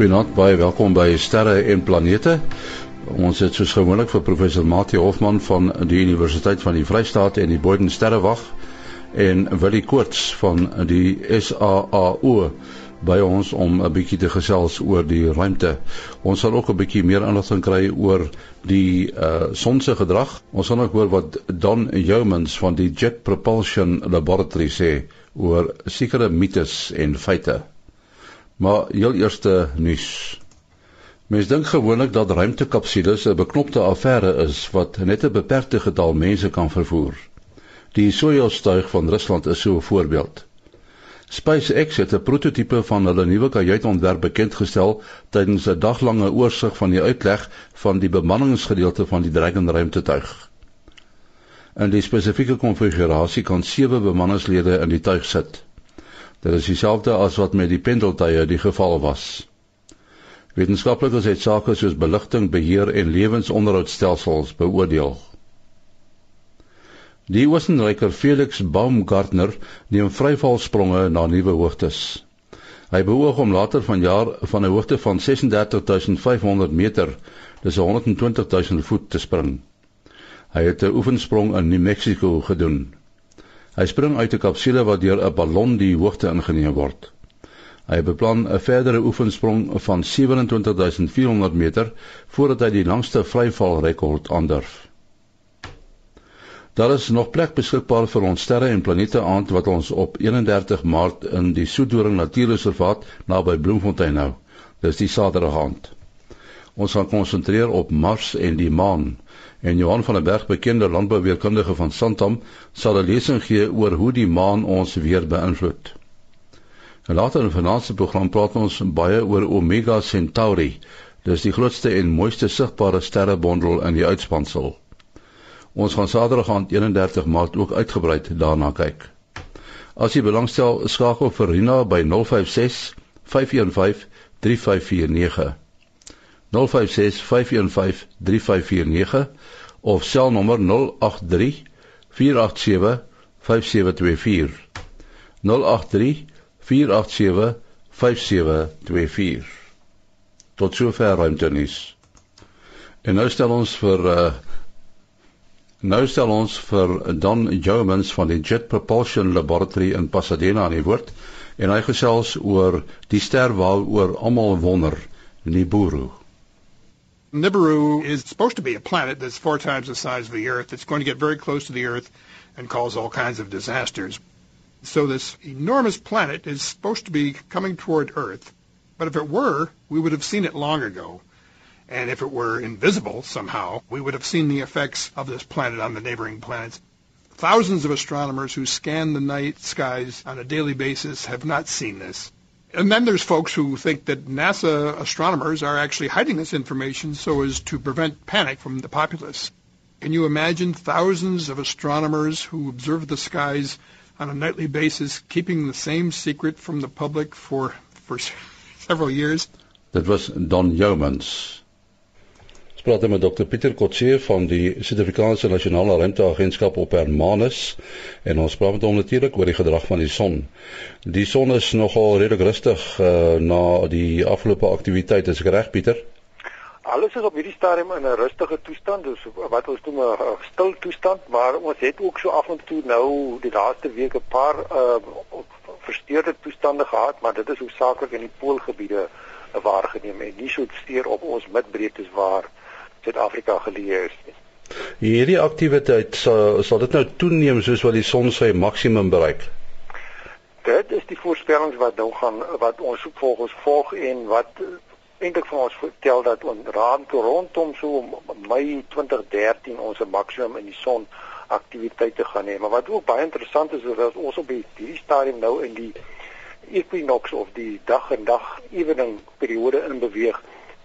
Goeienaand, baie welkom by Sterre en Planete. Ons het soos gewoonlik vir professor Mati Hofman van die Universiteit van die Vrystaat en die Boden Sterrewag en Willie Koorts van die SAAO by ons om 'n bietjie te gesels oor die ruimte. Ons sal ook 'n bietjie meer inligting kry oor die uh son se gedrag. Ons sal ook hoor wat Don Yeomans van die Jet Propulsion Laboratory sê oor sekere mites en feite. Maar heel eerste nuus. Mens dink gewoonlik dat ruimtekapsules 'n beknopte affære is wat net 'n beperkte getal mense kan vervoer. Die Soyuz-tuig van Rusland is so 'n voorbeeld. SpaceX het 'n prototipe van hulle nuwe kajuitontwerp bekendgestel tydens 'n daglange oorsig van die uitleg van die bemanningsgedeelte van die Dragon ruimtetuig. In die spesifieke konfigurasie kan sewe bemanningslede in die tuig sit. Dit is dieselfde as wat met die pendeltuie die geval was. Wetenskaplikes het sake soos beligting, beheer en lewensonderhoudstelsels beoordeel. Die Oostenryker Felix Baumgartner neem vryvalspronge na nuwe hoogtes. Hy beoog om later vanjaar van 'n hoogte van 36500 meter, dis 120000 voet te spring. Hy het 'n oefensprong in New Mexico gedoen. Hy spring uit 'n kapsule wat deur 'n ballon die hoogte ingeneem word. Hy beplan 'n verdere oefensprong van 27400 meter voordat hy die langste vryvalrekord aandurf. Daar is nog plek beskikbaar vir ons sterre en planete aand wat ons op 31 Maart in die Soedoring Natuurreservaat naby Bloemfontein hou. Dis die Saterdag aand. Ons gaan konsentreer op Mars en die maan. En Johan van der Berg, bekende landbouweerkundige van Santam, sal 'n lesing gee oor hoe die maan ons weer beïnvloed. Later in 'n finansiële program praat ons baie oor Omega Centauri. Dis die grootste en mooiste sigbare sterrebondel in die uitspansel. Ons gaan Saterdag aand 31 Maart ook uitgebreid daarna kyk. As jy belangstel, skakel vir Rina by 056 515 3549. 056 515 3549 of selnommer 083 487 5724 083 487 5724 tot sover ruimtenis en nou stel ons vir uh, nou stel ons vir Don Jomans van die Jet Propulsion Laboratory in Pasadena aan die woord en hy gesels oor die ster waaroor almal wonder Nibiru Nibiru is supposed to be a planet that's four times the size of the Earth. It's going to get very close to the Earth and cause all kinds of disasters. So this enormous planet is supposed to be coming toward Earth. But if it were, we would have seen it long ago. And if it were invisible somehow, we would have seen the effects of this planet on the neighboring planets. Thousands of astronomers who scan the night skies on a daily basis have not seen this. And then there's folks who think that NASA astronomers are actually hiding this information so as to prevent panic from the populace. Can you imagine thousands of astronomers who observe the skies on a nightly basis keeping the same secret from the public for for several years? That was Don Yeomans. Ons praat met Dr Pieter Kotse van die Suid-Afrikaanse Nasionale Ruimteagentskap op Hermanus en ons praat met hom natuurlik oor die gedrag van die son. Die son is nogal redelik rustig uh, na die afgelope aktiwiteit, is reg Pieter? Alles is op hierdie stadium in 'n rustige toestand, dus wat ons noem 'n stil toestand, maar ons het ook so af en toe nou die laaste week 'n paar uh versteurde toestande gehad, maar dit is hoofsaaklik in die poolgebiede waargeneem en nie so steur op ons midbreedtes waar Suid-Afrika geleë is nie. Hierdie aktiwiteit sal sal dit nou toeneem soos wat die son sy maksimum bereik. Dit is die voorspellings wat nou gaan wat ons volgens volg en wat eintlik vir ons vertel dat ons rond rondom so Mei 2013 ons maksimum in die son aktiwiteite gaan hê. Maar wat ook baie interessant is is dat ons op hierdie stadium nou in die equinox of die dag en dag evening periode in beweeg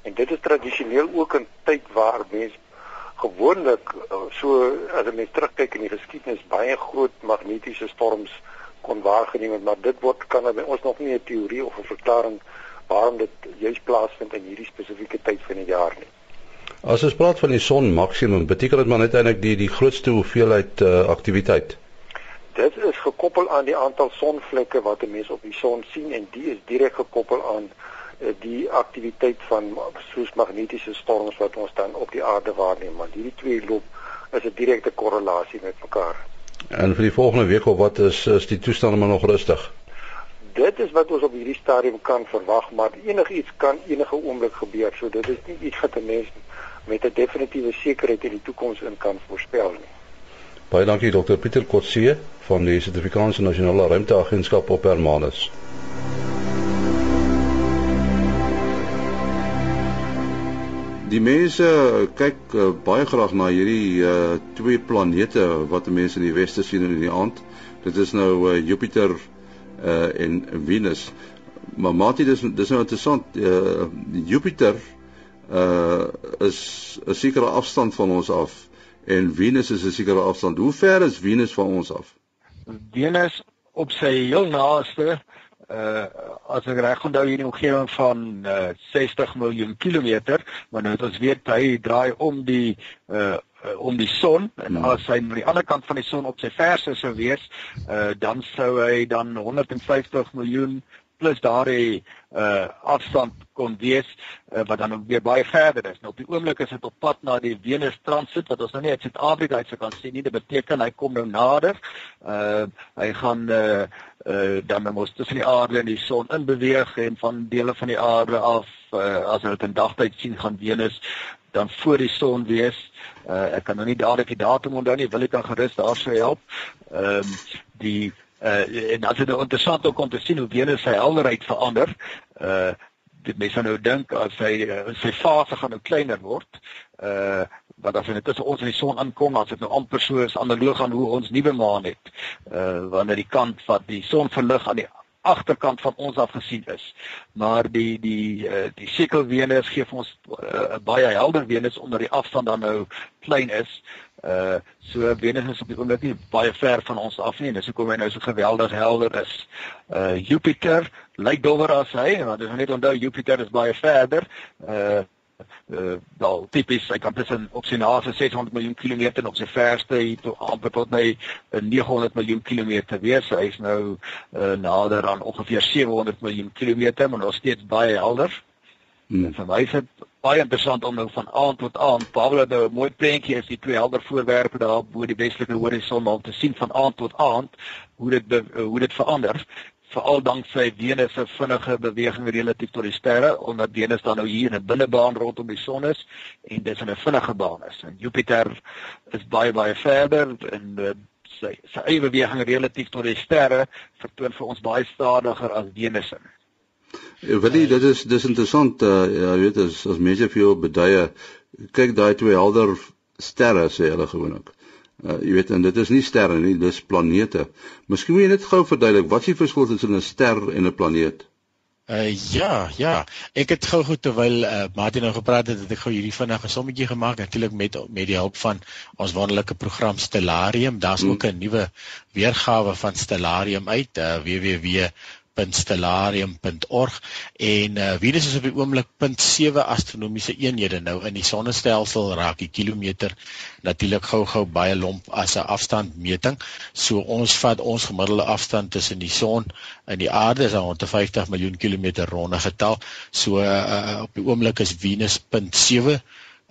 En dit is tradisioneel ook 'n tyd waar mense gewoonlik eh, so as 'n mens terugkyk in die geskiedenis baie groot magnetiese storms kon waargeneem het, maar dit word kan by ons nog nie 'n teorie of 'n verklaring waarom dit juis plaasvind in hierdie spesifieke tyd van die jaar nie. As ons praat van die son maksimum, beteken dit maar net eintlik die die grootste hoeveelheid uh, aktiwiteit. Dit is gekoppel aan die aantal sonvlekke wat 'n mens op die son sien en die is direk gekoppel aan uh, die aktiwiteit van soos magnetiese storms wat ons dan op die aarde waarneem, maar hierdie twee loop is 'n direkte korrelasie met mekaar. En vir die volgende week of wat is is die toestande maar nog rustig? Dit is wat ons op hierdie stadium kan verwag, maar enigiets kan enige oomblik gebeur. So dit is nie iets wat 'n mens met 'n definitiewe sekerheid in die toekoms in kan voorspel nie. Baie dankie Dr Pieter Kotse van die Suid-Afrikaanse Nasionale Ruimteagentskap op Hermanus. Die mense kyk uh, baie graag na hierdie uh, twee planete wat mense in die weste sien in die aand. Dit is nou uh, Jupiter uh, en Venus. Maar Mati dis dis nou interessant. Uh, Jupiter uh is 'n sekere afstand van ons af en Venus is 'n sekere afstand. Hoe ver is Venus van ons af? Venus op sy heel naaste uh as ek reg onthou hier in die omgewing van uh, 60 miljoen kilometer, maar nou ons weet hy draai om die uh om die son en hmm. as hy aan die ander kant van die son op sy verse sou wees, uh dan sou hy dan 150 miljoen plus daardie uh afstand kon wees uh, wat dan ook weer baie verder is. Nou op die oomblik is dit op pad na die Venus transit wat ons nou nie uit Suid-Afrika uit se kan sien nie. Dit beteken hy kom nou nader. Uh hy gaan uh uh dan moet tussen die aarde en die son in beweeg en van dele van die aarde af uh, as ons dit in dagtyd sien gaan Venus dan voor die son wees. Uh ek kan nou nie dadelik die datum onthou nie, wil ek dan gerus daar sou help. Ehm um, die uh en as dit nou interessant ook om te sien hoe Venus sy helderheid verander. Uh dit mense nou dink as hy uh, sy fase gaan nou kleiner word. Uh want as dit tussen ons en die son aankom, as dit nou amper so is analoog aan hoe ons nuwe maan het. Uh wanneer die kant wat die son verlig aan die agterkant van ons af gesien is. Maar die die uh, die sikkel Venus gee vir ons 'n uh, baie helder Venus omdat die afstand dan nou klein is. Uh so Venus is op die oomblik nie baie ver van ons af nie. Dis hoekom hy nou so geweldig helder is. Uh Jupiter lyk dowwer as hy, want jy net onthou Jupiter is baie verder. Uh uh wel tipies hy kan tussen op sy naaste 600 miljoen kilometer en op sy verste hier tot amper tot by 900 miljoen kilometer wees. Hy is nou uh, nader aan ongeveer 700 miljoen kilometer, maar nog steeds baie helder. Hmm. Vir my is dit baie interessant om nou van aand tot aand, Pablo het nou 'n mooi prentjie is die twee helder voorwerpe daar bo die westelike horison om te sien van aand tot aand hoe dit hoe dit verander veral danksy Venus se vinnige beweging relatief tot die sterre omdat Venus dan nou hier in 'n binnebaan rondom die son is en dis in 'n vinnige baan is. En Jupiter is baie baie verder en uh, sy sy eie beweging relatief tot die sterre vertoon vir ons baie stadiger as Venus. Ja, weet jy, dit is dis interessant, uh, ja, weet as as mense vir jou beduie, kyk daai twee helder sterre sê hulle gewoonlik. Uh, jy weet en dit is nie sterre nie, dis planete. Miskien moet jy net gou verduidelik wat is die verskil tussen 'n ster en 'n planeet? Uh ja, ja. Ek het gou goed terwyl uh, Martin nou gepraat het, het ek gou hierdie vinnige sommetjie gemaak natuurlik met met die hulp van ons wonderlike program Stellarium. Daar's hmm. ook 'n nuwe weergawe van Stellarium uit, uh, www www.stellarium.org en uh, Venus is op die oomblik 0.7 astronomiese eenhede nou in die sonnestelsel raak die kilometer natuurlik gou-gou baie lomp as 'n afstandmeting. So ons vat ons gemiddelde afstand tussen die son en die aarde is 150 miljoen kilometer ronde getal. So uh, op die oomblik is Venus 0.7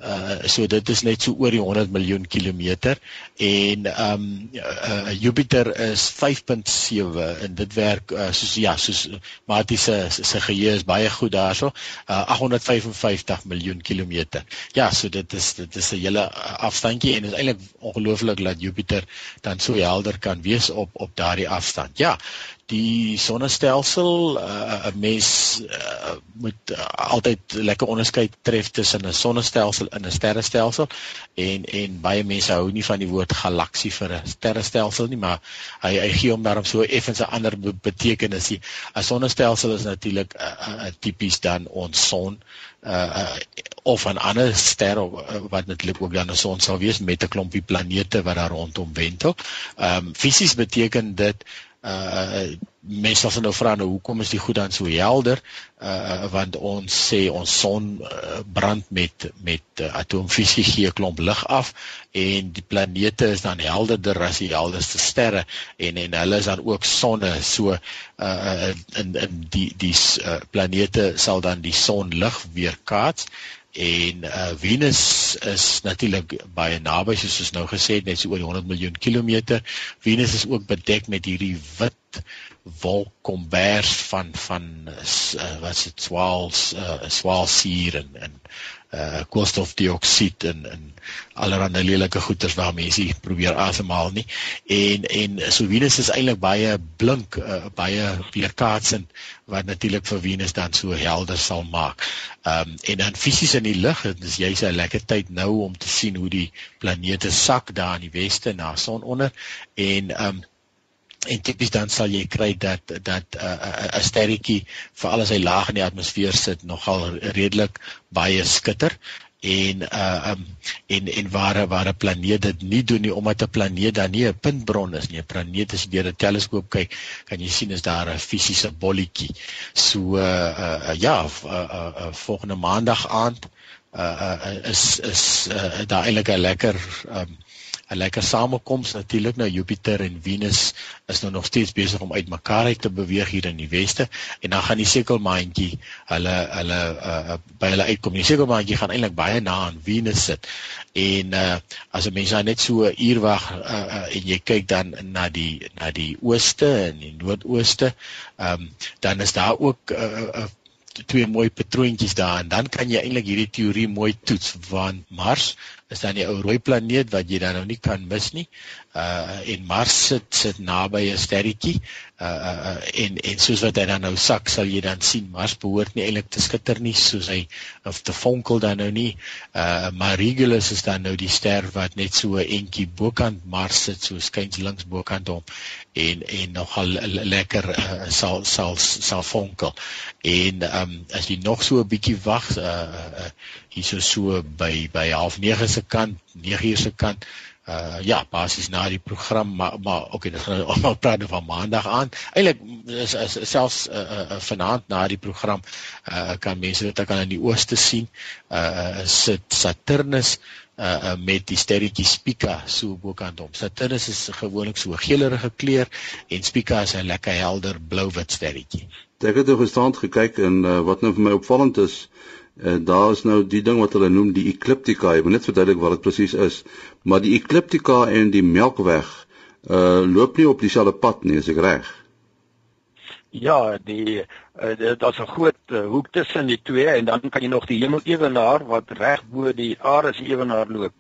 Uh so dit is net so oor die 100 miljoen kilometer en ehm um, uh, Jupiter is 5.7 en dit werk uh, soos ja soos Matie se se geheue is baie goed daarso uh, 855 miljoen kilometer. Ja, so dit is dit is 'n hele afstandjie en is eintlik ongelooflik dat Jupiter dan so helder kan wees op op daardie afstand. Ja, die sonnestelsel uh, 'n mens uh, moet uh, altyd lekker onderskei tref tussen 'n sonnestelsel en 'n sterrestelsel en en baie mense hou nie van die woord galaksie vir 'n sterrestelsel nie maar hy hy gee hom daarom so effens 'n ander betekenis. 'n Sonnestelsel is natuurlik 'n uh, uh, tipies dan ons son uh, uh of 'n ander ster wat natuurlik ook dan 'n son sal wees met 'n klompie planete wat daar rondom wentel. Ehm um, fisies beteken dit uh mense sal nou vra nou hoekom is die goed dan so helder? Uh want ons sê ons son uh, brand met met uh, atoomfisie gee 'n klomp lig af en die planete is dan helderder as die helderste sterre en en hulle is dan ook sonne so uh in in die die uh, planete sal dan die son lig weerkaats en uh, Venus is natuurlik baie naby soos ons nou gesê het net so oor 100 miljoen kilometer. Venus is ook bedek met hierdie wit wolkkombers van van uh, wat dit swaals uh, swaalsuur en en uh koolstofdioksied en en allerlei lelike goeters waar mense probeer asemhaal nie en en so Venus is eintlik baie blink uh, baie weerkaatsend wat natuurlik vir Venus dan so helder sal maak. Ehm um, en dan fisies in die lug, dit is jy's 'n lekker tyd nou om te sien hoe die planete sak daar in die weste na son onder en ehm um, en tipies dan sal jy kry dat dat 'n uh, 'n uh, sterretjie veral as hy laag in die atmosfeer sit nogal redelik baie skitter en uh um, en en waar 'n planeet dit nie doen nie omdat 'n planeet dan nie 'n puntbron is nie. 'n planeet as jy deur 'n teleskoop kyk kan jy sien is daar 'n fisiese bolletjie. So uh, uh ja uh, uh, uh volgende maandag aand uh, uh is is uh, daar eintlik 'n lekker um 'n lekker samekoms natuurlik nou Jupiter en Venus is nou nog steeds besig om uitmekaar uit te beweeg hier in die weste en dan gaan die sekelmaandjie hulle hulle uh, by hulle uitkom. Die sekelmaandjie gaan eintlik baie na aan Venus sit. En uh, as 'n mens nou net so 'n uur wag uh, uh, en jy kyk dan na die na die ooste en die noordooste, ehm um, dan is daar ook 'n uh, uh, twee mooi patroontjies daar en dan kan jy eintlik hierdie teorie mooi toets want Mars is dan die ou rooi planeet wat jy dan nou nie kan mis nie. Uh en Mars sit sit naby 'n sterretjie. Uh, uh en en soos wat hy dan nou sak, sal jy dan sien Mars behoort nie eintlik te skitter nie soos hy of te fonkel dan nou nie. Uh maar Regulus is dan nou die ster wat net so 'n entjie bokant Mars sit, so skuins links bokant hom en en nogal lekker uh, sal sal sal fonkel. En um, as jy nog so 'n bietjie wag uh, uh hierso so by by half 9 se kant, 9 uur se kant. Uh ja, basies na die program maar maar okay, dis nou almal praat nou van maandag aan. Eilik is, is selfs uh, uh vanaand na die program uh kan mense dit kan in die ooste sien. Uh sit Saturnus uh, uh met die sterretjie Spica so bokant hom. Saturnus is gewoonlik so geelerige kleur en Spica is 'n lekker helder blou-wit sterretjie. Ek het nou gisterand gekyk en uh, wat nou vir my opvallend is, uh, daar is nou die ding wat hulle noem die ekliptika. Ek moet net verduidelik wat dit presies is. Maar die ekliptika en die Melkweg uh loop nie op dieselfde pad nie, is ek reg? Ja, die uh, daar's 'n groot uh, hoek tussen die twee en dan kan jy nog die hemelewenaar wat reg bo die aarde se ewenaar loop.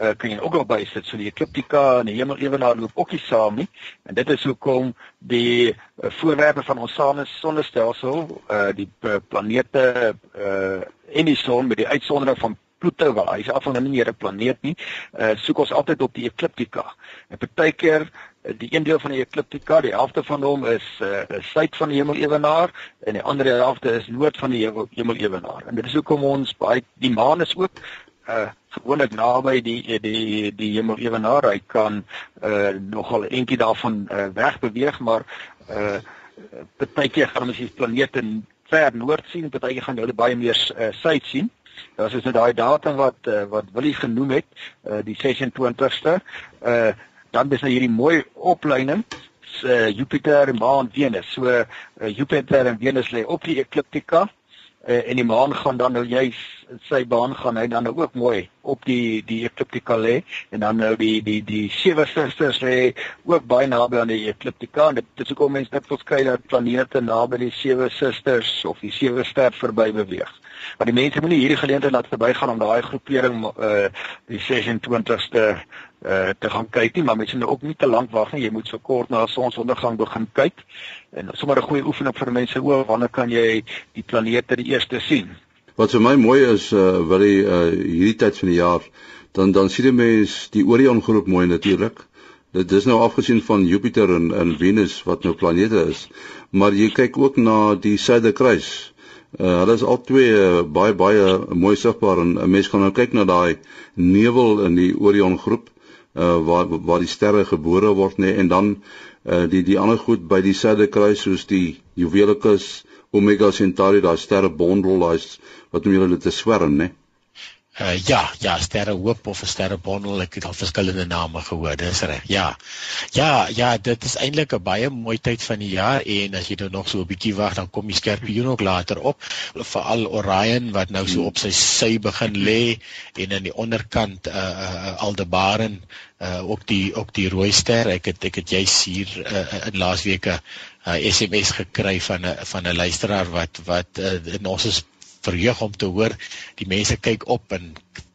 Uh kan jy ook nog bysit so die ekliptika en die hemelewenaar loop ook nie saam nie. En dit is hoekom die uh, voorwerpe van ons sonnestelsel, uh die uh, planete uh en die son met die uitsondering van Pluto wel, hy's af van 'n meer 'n planeet nie. Uh soek ons altyd op die ekliptika. En partykeer die een deel van die ekliptika, die helfte van hom is uh suid van die hemelewenaar en die ander helfte is noord van die hemelewenaar. En dit is hoekom ons baie die maan is ook uh gewoonlik naby die die die hemelewenaar. Hy kan uh nogal eentjie daarvan uh, weg beweeg, maar uh partykeer gaan ons die planete ver noord sien, partykeer gaan hulle baie meer uh, suid sien. Dit is nou daai datum wat uh, wat Willie genoem het, uh, die 26ste. Uh dan is nou hierdie mooi opleiding uh, Jupiter en Maan Venus. So uh, Jupiter en Venus lê op die ekliptika uh, en die maan gaan dan nou juis sy baan gaan hy dan nou ook mooi op die die ekliptika lê en dan nou die die die sewe susters lê ook baie naby aan die ekliptika en dit is hoekom mense dit verskei dat planete naby die sewe susters of die sewe ster verby beweeg. Maar die mense moenie hierdie geleentheid laat verbygaan om daai groepering uh die 26ste uh te gaan kyk nie, maar mense moet ook nie te lank wag nie. Jy moet so kort na sonsondergang begin kyk. En sommer 'n goeie oefening vir mense oor wanneer kan jy die planete die eerste sien? Wat vir my mooi is uh wil jy uh hierdie tyd van die jaar dan dan sien jy mens die Orion groep mooi natuurlik. Dit is nou afgesien van Jupiter en en Venus wat nou planete is, maar jy kyk ook na die Suiderkruis Uh, hulle is al twee uh, baie baie mooi sigbaar en 'n mens kan nou kyk na daai nevel in die Orion groep uh, waar waar die sterre gebore word nê nee, en dan uh, die die ander goed by die Suiderkruis soos die Juvelicus, Omega Centauri, daai sterrebondel, daai wat noem julle dit 'n swerm nê. Nee. Uh, ja, ja, sterre hoop of 'n sterre bondel, ek het al verskillende name gehoor, dis reg. Ja. Ja, ja, dit is eintlik 'n baie mooi tyd van die jaar en as jy nou nog so 'n bietjie wag, dan kom die skorpioen ook later op, veral Orion wat nou so op sy sy begin lê en aan die onderkant uh, uh Aldebaran uh ook die ook die rooi ster. Ek het ek het juis hier uh, in laasweke 'n uh, SMS gekry van 'n van 'n luisteraar wat wat uh, in ons verheug om te hoor. Die mense kyk op en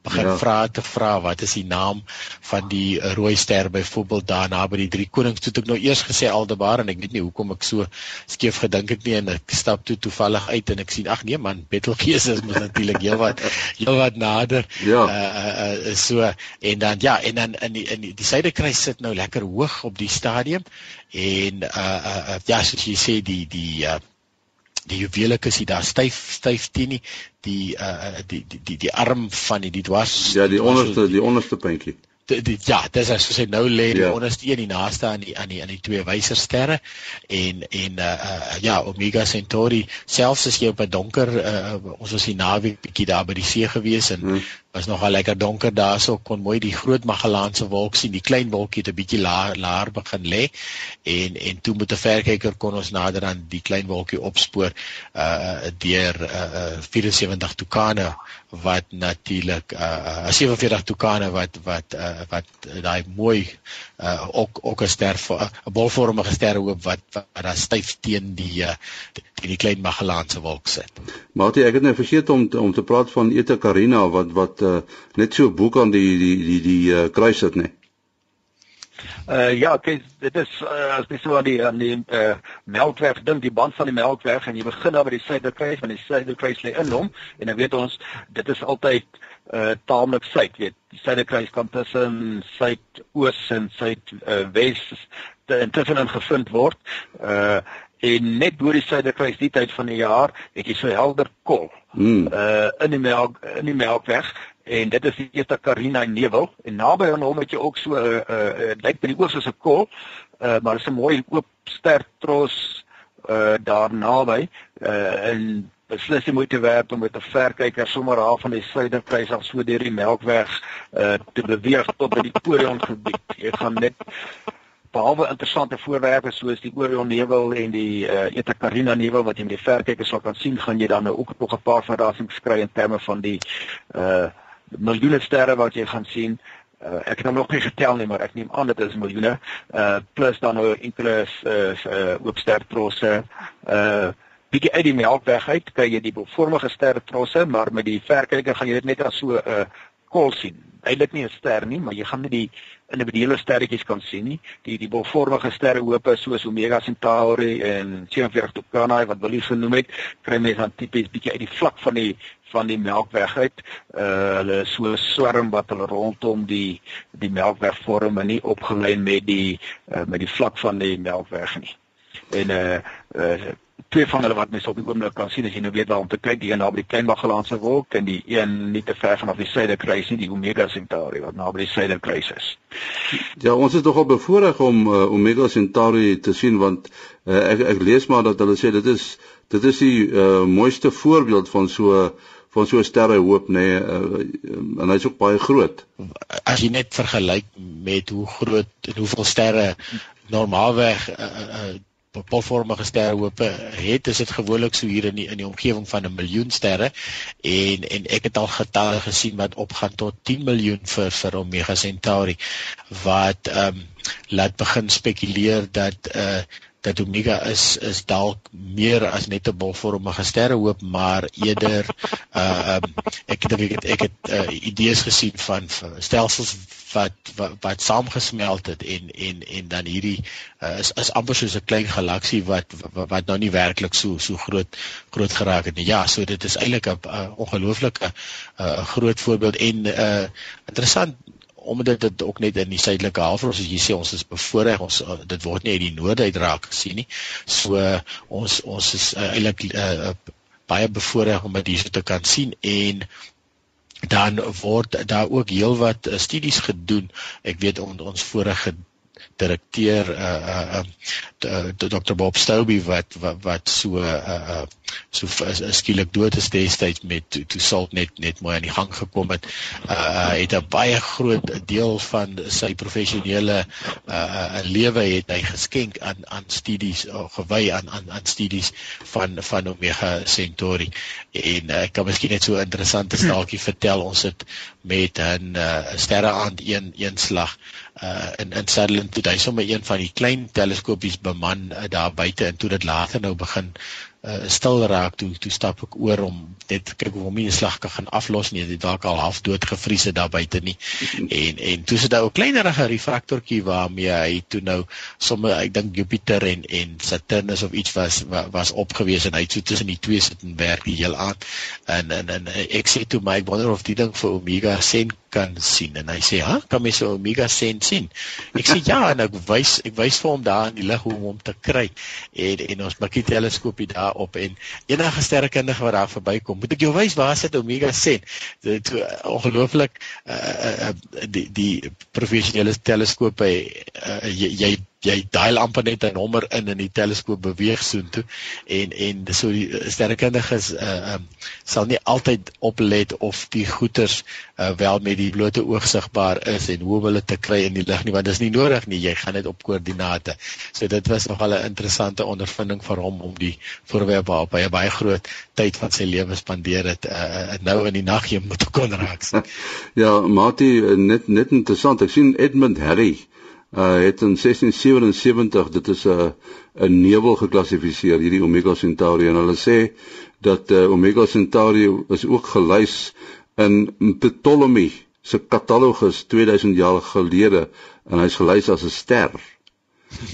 begin ja. vra te vra wat is die naam van die rooi ster byvoorbeeld daar naby die drie konings? Toe ek nou eers gesê Aldebaran en ek weet nie hoekom ek so skeef gedink het nie en ek stap toe toevallig uit en ek sien ag nee man Betelgeuse is mos natuurlik heelwat heelwat nader. Ja. Uh, uh, uh, so en dan ja en dan in die in die, die suidekruis sit nou lekker hoog op die stadium en uh, uh, uh, ja soos jy sê die die uh, die juwelikus hier daar styf styf teen die die uh die die die die arm van die die dwars ja die onderste die onderste puntjie. Die, die ja dis as jy nou lê die ja. onderste een die naaste aan die aan die aan die twee wysersterre. En en uh, uh ja Omega Centauri selfs as jy op 'n donker uh, ons was die naweek bietjie daar by die see gewees en hmm was nogal lekker donker daarso kon mooi die groot Magellaanse wolk sien die klein wolkie het 'n bietjie laer laer begin lê en en toe met 'n verkyker kon ons nader aan die klein wolkie opspoor uh deur uh 74 Tukane wat natuurlik uh 47 Tukane wat wat uh wat daai mooi uh ook ook 'n ster 'n bolvormige sterhoop wat wat daar styf teen die teen die klein Magellaanse wolk sit. Maar ek het net vergeet om om te praat van Eta Carina wat wat uh, net so boek aan die die die die uh, kruis het nê. Uh ja, kyk, dit is uh, as jy so aan die aan die uh, Melkweg dink, die band van die Melkweg en jy begin daar by die Suiderkruis, want die Suiderkruis lê in hom en dan weet ons dit is altyd uh taamlik suid, weet. Die Suiderkruis kan tussen suidoos en suidwes uh, intussen gevind word. Uh en net bo die suiderkruis die tyd van die jaar het jy so helder kol mm. uh in die melk in die melkweg. En dit is die eerste Carina nevel en naby aan hom het jy ook so 'n uh, uh, lyk by die oog soos 'n kol uh maar dit is 'n mooi oop ster tros uh daar naby. Uh en beslis jy moet werk om met 'n verkyker sommer af van die suiderkruis af so deur die melkweg uh te beweeg tot by die Orion gebied. Jy gaan net behalwe interessante voorwerpe soos die Orion nevel en die uh, Eta Carina nevel wat jy met die verkyker sal kan sien, gaan jy dan nou ook nog 'n paar verrassings kry in terme van die uh miljoene sterre wat jy gaan sien. Uh, ek het hom nog nie getel nie, maar ek neem aan dit is miljoene. Uh plus dan nou enkele uh, uh oopstertrosse. Uh bietjie uit die melkweg uit kry jy die vormige sterretrosse, maar met die verkyker gaan jy dit net as so 'n uh, kol sien. Eintlik nie 'n ster nie, maar jy gaan net die individuele sterretjies kan sien nie. Die die bolvormige sterrehope soos Omega Centauri en 47 Tucanae wat Willie genoem het, kry mense dan tipies bietjie uit die vlak van die van die Melkweg uit. Uh hulle is so swerm wat hulle rondom die die Melkweg vorm en nie opgelyn met die uh, met die vlak van die Melkweg nie. En uh, uh twee van hulle wat mens op die oomblik kan sien as jy nou weet waar om te kyk, die een naby die Klein Magellaanse wolk en die een nie te ver vanaf die Suiderkruis nie, die Omega Centauri wat naby die Suiderkruis is. Ja, ons is nogal bevoorreg om uh, Omega Centauri te sien want uh, ek ek lees maar dat hulle sê dit is dit is die uh, mooiste voorbeeld van so van so 'n sterrehoop nê nee, uh, en hy's ook baie groot. As jy net vergelyk met hoe groot en hoeveel sterre normaalweg uh, uh, polvormige sterrehope het is dit gewoonlik so hier in die in die omgewing van 'n miljoen sterre. En en ek het al getalle gesien wat opgaan tot 10 miljoen vir vir Omega Centauri wat ehm um, laat begin spekuleer dat uh dat Omega is is dalk meer as net 'n bolvormige sterrehoop maar eerder uh um, ek dink ek het ek het uh, idees gesien van, stelsels wat wat, wat saamgesmelt het en en en dan hierdie uh, is is amper soos 'n klein galaksie wat, wat wat nou nie werklik so so groot groot geraak het nie. Ja, so dit is eintlik 'n ongelooflike 'n uh, groot voorbeeld en uh interessant omdat dit ook net in die suidelike halfrond soos jy sê ons is bevoorreg ons uh, dit word nie uit die noorde uit raak gesien nie. So ons ons is uh, eintlik uh, baie bevoordeel om dit hierso te kan sien en dan word daar ook heelwat studies gedoen. Ek weet on, ons vorige direkteur uh uh, uh Dr Bob Stouby wat wat, wat so uh uh so skielik dood is destyds met toe, toe salt net net mooi aan die gang gekom het. Uh het 'n baie groot deel van sy professionele uh lewe het hy geskenk aan aan studies of gewy aan aan aan studies van van Omega Centauri. En uh, ek kan miskien net so 'n interessante staaltjie vertel. Ons het met 'n uh, sterreaand een een slag uh in in Sutherland toe hy sommer een van die klein teleskopies beman uh, daar buite en toe dit later nou begin uh, stil raak toe toe stap ek oor om net kyk of hom nie 'n slag kan gaan aflos nie dit dalk al half dood gevries het daar buite nie. En en toe sit daar 'n kleinerige refraktortjie waarmee hy toe nou sommer ek dink Jupiter en en Saturnus of iets was was opgewees en hy het so tussen die twee sit en werk die heel aand en en en ek sê toe my ek wonder of die ding vir Omega Centauri kan sien en hy sê, "Ha, kan mens so Omega Cent sien?" Ek sê, "Ja," en ek wys ek wys vir hom daar in die lig hoe om hom te kry. En en ons die teleskoopie daar op en enige sterrekundige wat daar verbykom, moet ek jou wys waar sit Omega Cent? Dit ongelooflik uh, uh, die die professionele teleskope uh, jy, jy jy dial amper net 'n nommer in en die teleskoop beweeg soontoe en en so die sterrekundiges uh um, sal nie altyd oplet of die goeters uh, wel met die blote oog sigbaar is en hoe hulle te kry in die lig nie want dit is nie nodig nie jy gaan net op koördinate. So dit was nogal 'n interessante ondervinding vir hom om die voorwerp waarop hy baie groot tyd van sy lewe spandeer het uh, nou in die nag hier moet kon raak. ja, Mati net net interessant. Ek sien Edmund Harry uh het in 1677 dit is 'n uh, 'n nevel geklassifiseer hierdie Omega Centauri en hulle sê dat uh, Omega Centauri is ook gelys in Ptolemy se katalogus 2000 jaar gelede en hy's gelys as 'n ster.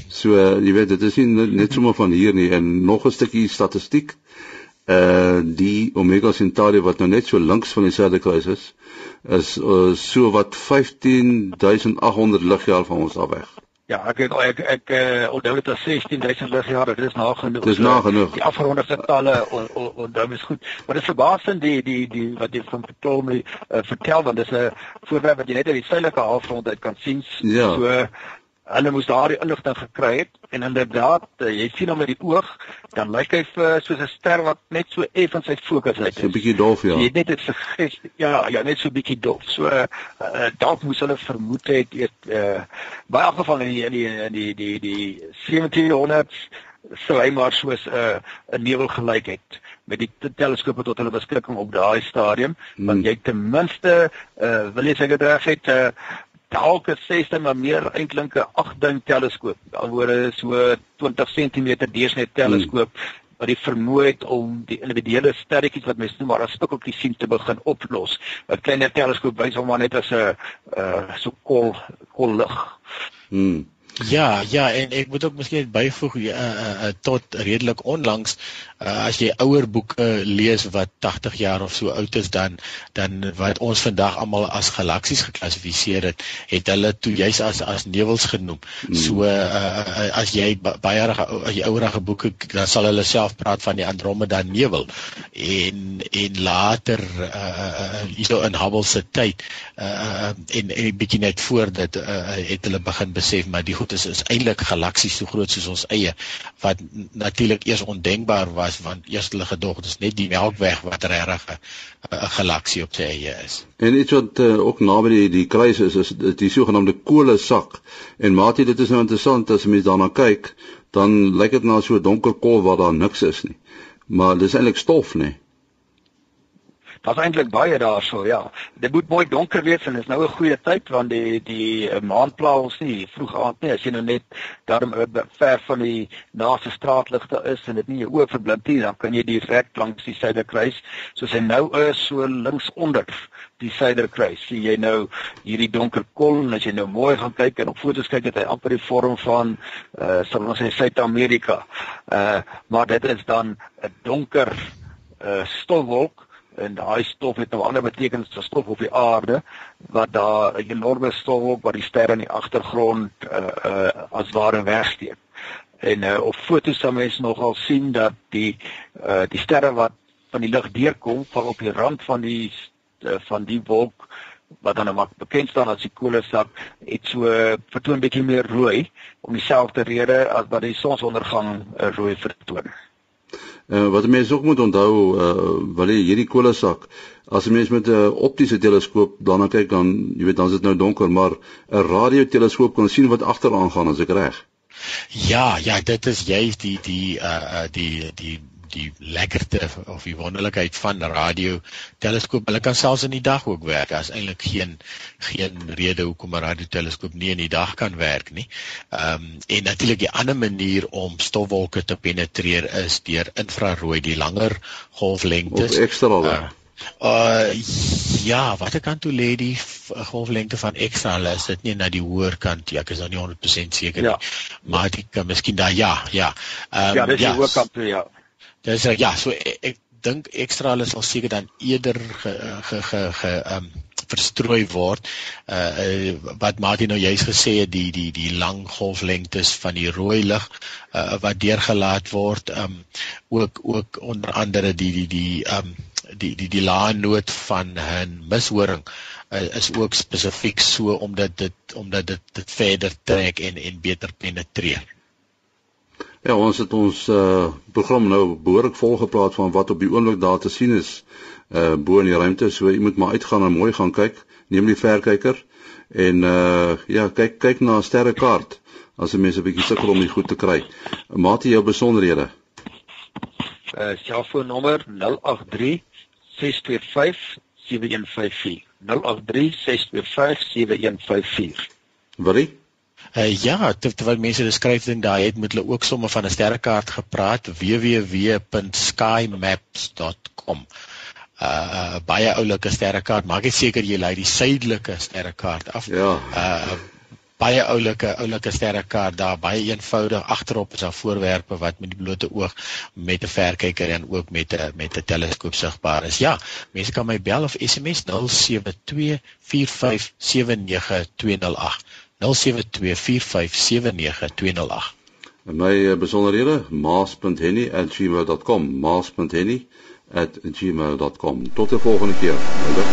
So uh, jy weet dit is nie net sommer van hier nie en nog 'n stukkie statistiek. Uh die Omega Centauri wat nou net so links van die suiderkruis is, is uh, so wat 15800 ligjaar van ons af weg. Ja, ek ek ek, ek uh, onthou dit as 16000 ligjaar, dit is nagenoeg. Dis nagenoeg. Die afgeronde getalle onthou is goed, maar dit is verbaasend die die die wat jy van Ptolemy uh, vertel want dis 'n voorbeeld wat jy net uit die suidelike halfrond uit kan sien. Ja. So hulle moes daardie inligting gekry het en inderdaad uh, jy sien hom met die oog dan lyk hy vir soos 'n ster wat net so effens sy fokus uit. So 'n bietjie dof ja. Jy net dit vergis ja, ja net so 'n bietjie dof. So uh, dalk moes hulle vermoed het eet uh, baie geval in die in die in die die die 1700s sou hy maar soos 'n uh, 'n nevel gelyk het met die teleskope tot hulle beskikking op daai stadium hmm. want jy ten minste uh, wil jy seker reg het uh, dalk 'n 6de maar meer eintlik 'n 8 duim teleskoop. Alhoewel so 20 cm deursnit teleskoop hmm. wat die vermoë het om die individuele sterretjies wat mens noem maar as spikkeltjies sien te begin oplos. 'n Kleiner teleskoop wys hom maar net as 'n uh so kol kol lig. Hmm. Ja, ja en ek moet ook miskien byvoeg uh, uh, uh, tot redelik onlangs uh, as jy ouer boeke lees wat 80 jaar of so oud is dan dan wat ons vandag almal as galaksies geklassifiseer het, het hulle toe juis as as nevels genoem. Hmm. So uh, uh, as jy baie as jy ouerige boeke dan sal hulle self praat van die Andromeda nevel en en later uh, hierso in Hubble se tyd uh, en en 'n bietjie net voor dit uh, het hulle begin besef maar die goed is is eintlik galaksies so groot soos ons eie wat natuurlik eers ondenkbaar was was want eers hulle gedog dit is net die melkweg wat regtig 'n galaksie op sy eie is. En iets wat uh, ook naby die die kruis is is die, sogenaamde kolle sak. En maatie dit is nou interessant as mens daarna kyk, dan lyk dit na so 'n donker kol waar daar niks is nie. Maar dis eintlik stof, nee. Daar's eintlik baie daarso, ja. Dit moet mooi donker wees en is nou 'n goeie tyd want die die uh, maan pla ons nie vroeg aand nie. As jy nou net daarom uh, ver van die naaste straatligte is en dit nie jou oë verblind nie, dan kan jy direk langs die suiderkruis, soos hy nou is, so links onder die suiderkruis. Sien jy nou hierdie donker kol en as jy nou mooi gaan kyk en op foto's kyk, het hy amper die vorm van uh sal ons sê Suid-Amerika. Uh maar dit is dan 'n donker uh stofwolk en daai stof het nou ander betekenis as stof op die aarde wat daar 'n enorme stof op wat die sterre in die agtergrond uh, uh as ware wegsteek. En uh, op foto's sal mens nogal sien dat die uh die sterre wat van die lig deurkom val op die rand van die uh, van die wolk wat dan maar bekend staan as die kolesak het so vertoon bietjie meer rooi om dieselfde rede as wat die sonsondergang rooi vertoon. Uh, wat mense ook moet onthou uh, wil jy hierdie kolesak as 'n mens met 'n optiese teleskoop daarna kyk dan jy weet dan is dit nou donker maar 'n radioteleskoop kan sien wat agteraan gaan as ek reg. Ja, ja, dit is juist die die uh die die die lekkerte of die wonderlikheid van radio teleskoop. Hulle kan selfs in die dag ook werk. Daar's eintlik geen geen rede hoekom 'n radio teleskoop nie in die dag kan werk nie. Ehm um, en natuurlik die ander manier om stofwolke te penetreer is deur infrarooi, die langer golflengtes. Of ekstra lang. Uh, Uh ja, watter kant toe lê die golflengte van ekstra hulle is dit nie na die hoër kant nie. Ek is nou nie 100% seker nie. Ja. Maar dit kan miskien daar ja, ja. Ehm um, ja, dis ja, die hoër kant toe ja. Dis ja, so ek, ek dink ekstra hulle sal seker dan eerder ge ge ge, ge um verstrooi word. Uh wat Martin nou juist gesê het die die die lang golflengtes van die rooi lig uh wat deurgelaat word um ook ook onder andere die die die um die die die lae noot van 'n mishoring uh, is ook spesifiek so omdat dit omdat dit dit verder trek en en beter penetreer. Ja, ons het ons uh program nou behoorlik vol gepraat van wat op die oomblik daar te sien is uh bo in die ruimte. So jy moet maar uitgaan en mooi gaan kyk. Neem die verkyker en uh ja, kyk kyk na 'n sterrekaart as jy mense 'n bietjie sukkel om dit goed te kry. Maat jy jou besonderhede? Uh selfoonnommer 083 0836257154 Wat? Uh, ja, terwyl mense dit skryf dan daai het met hulle ook sommer van 'n sterrekaart gepraat www.skymaps.com. Uh baie oulike sterrekaart, maak dit seker jy lei die suidelike sterrekaart af. Ja. Uh baie oulike oulike sterrekaart daar baie eenvoudig agterop is daar voorwerpe wat met die blote oog met 'n verkyker en ook met 'n met 'n teleskoop sigbaar is. Ja, mense kan my bel of SMS 0724579208. 0724579208. En my eh, besonderhede maas.henny@gmail.com maas.henny@gmail.com. Tot die volgende keer. Hallo.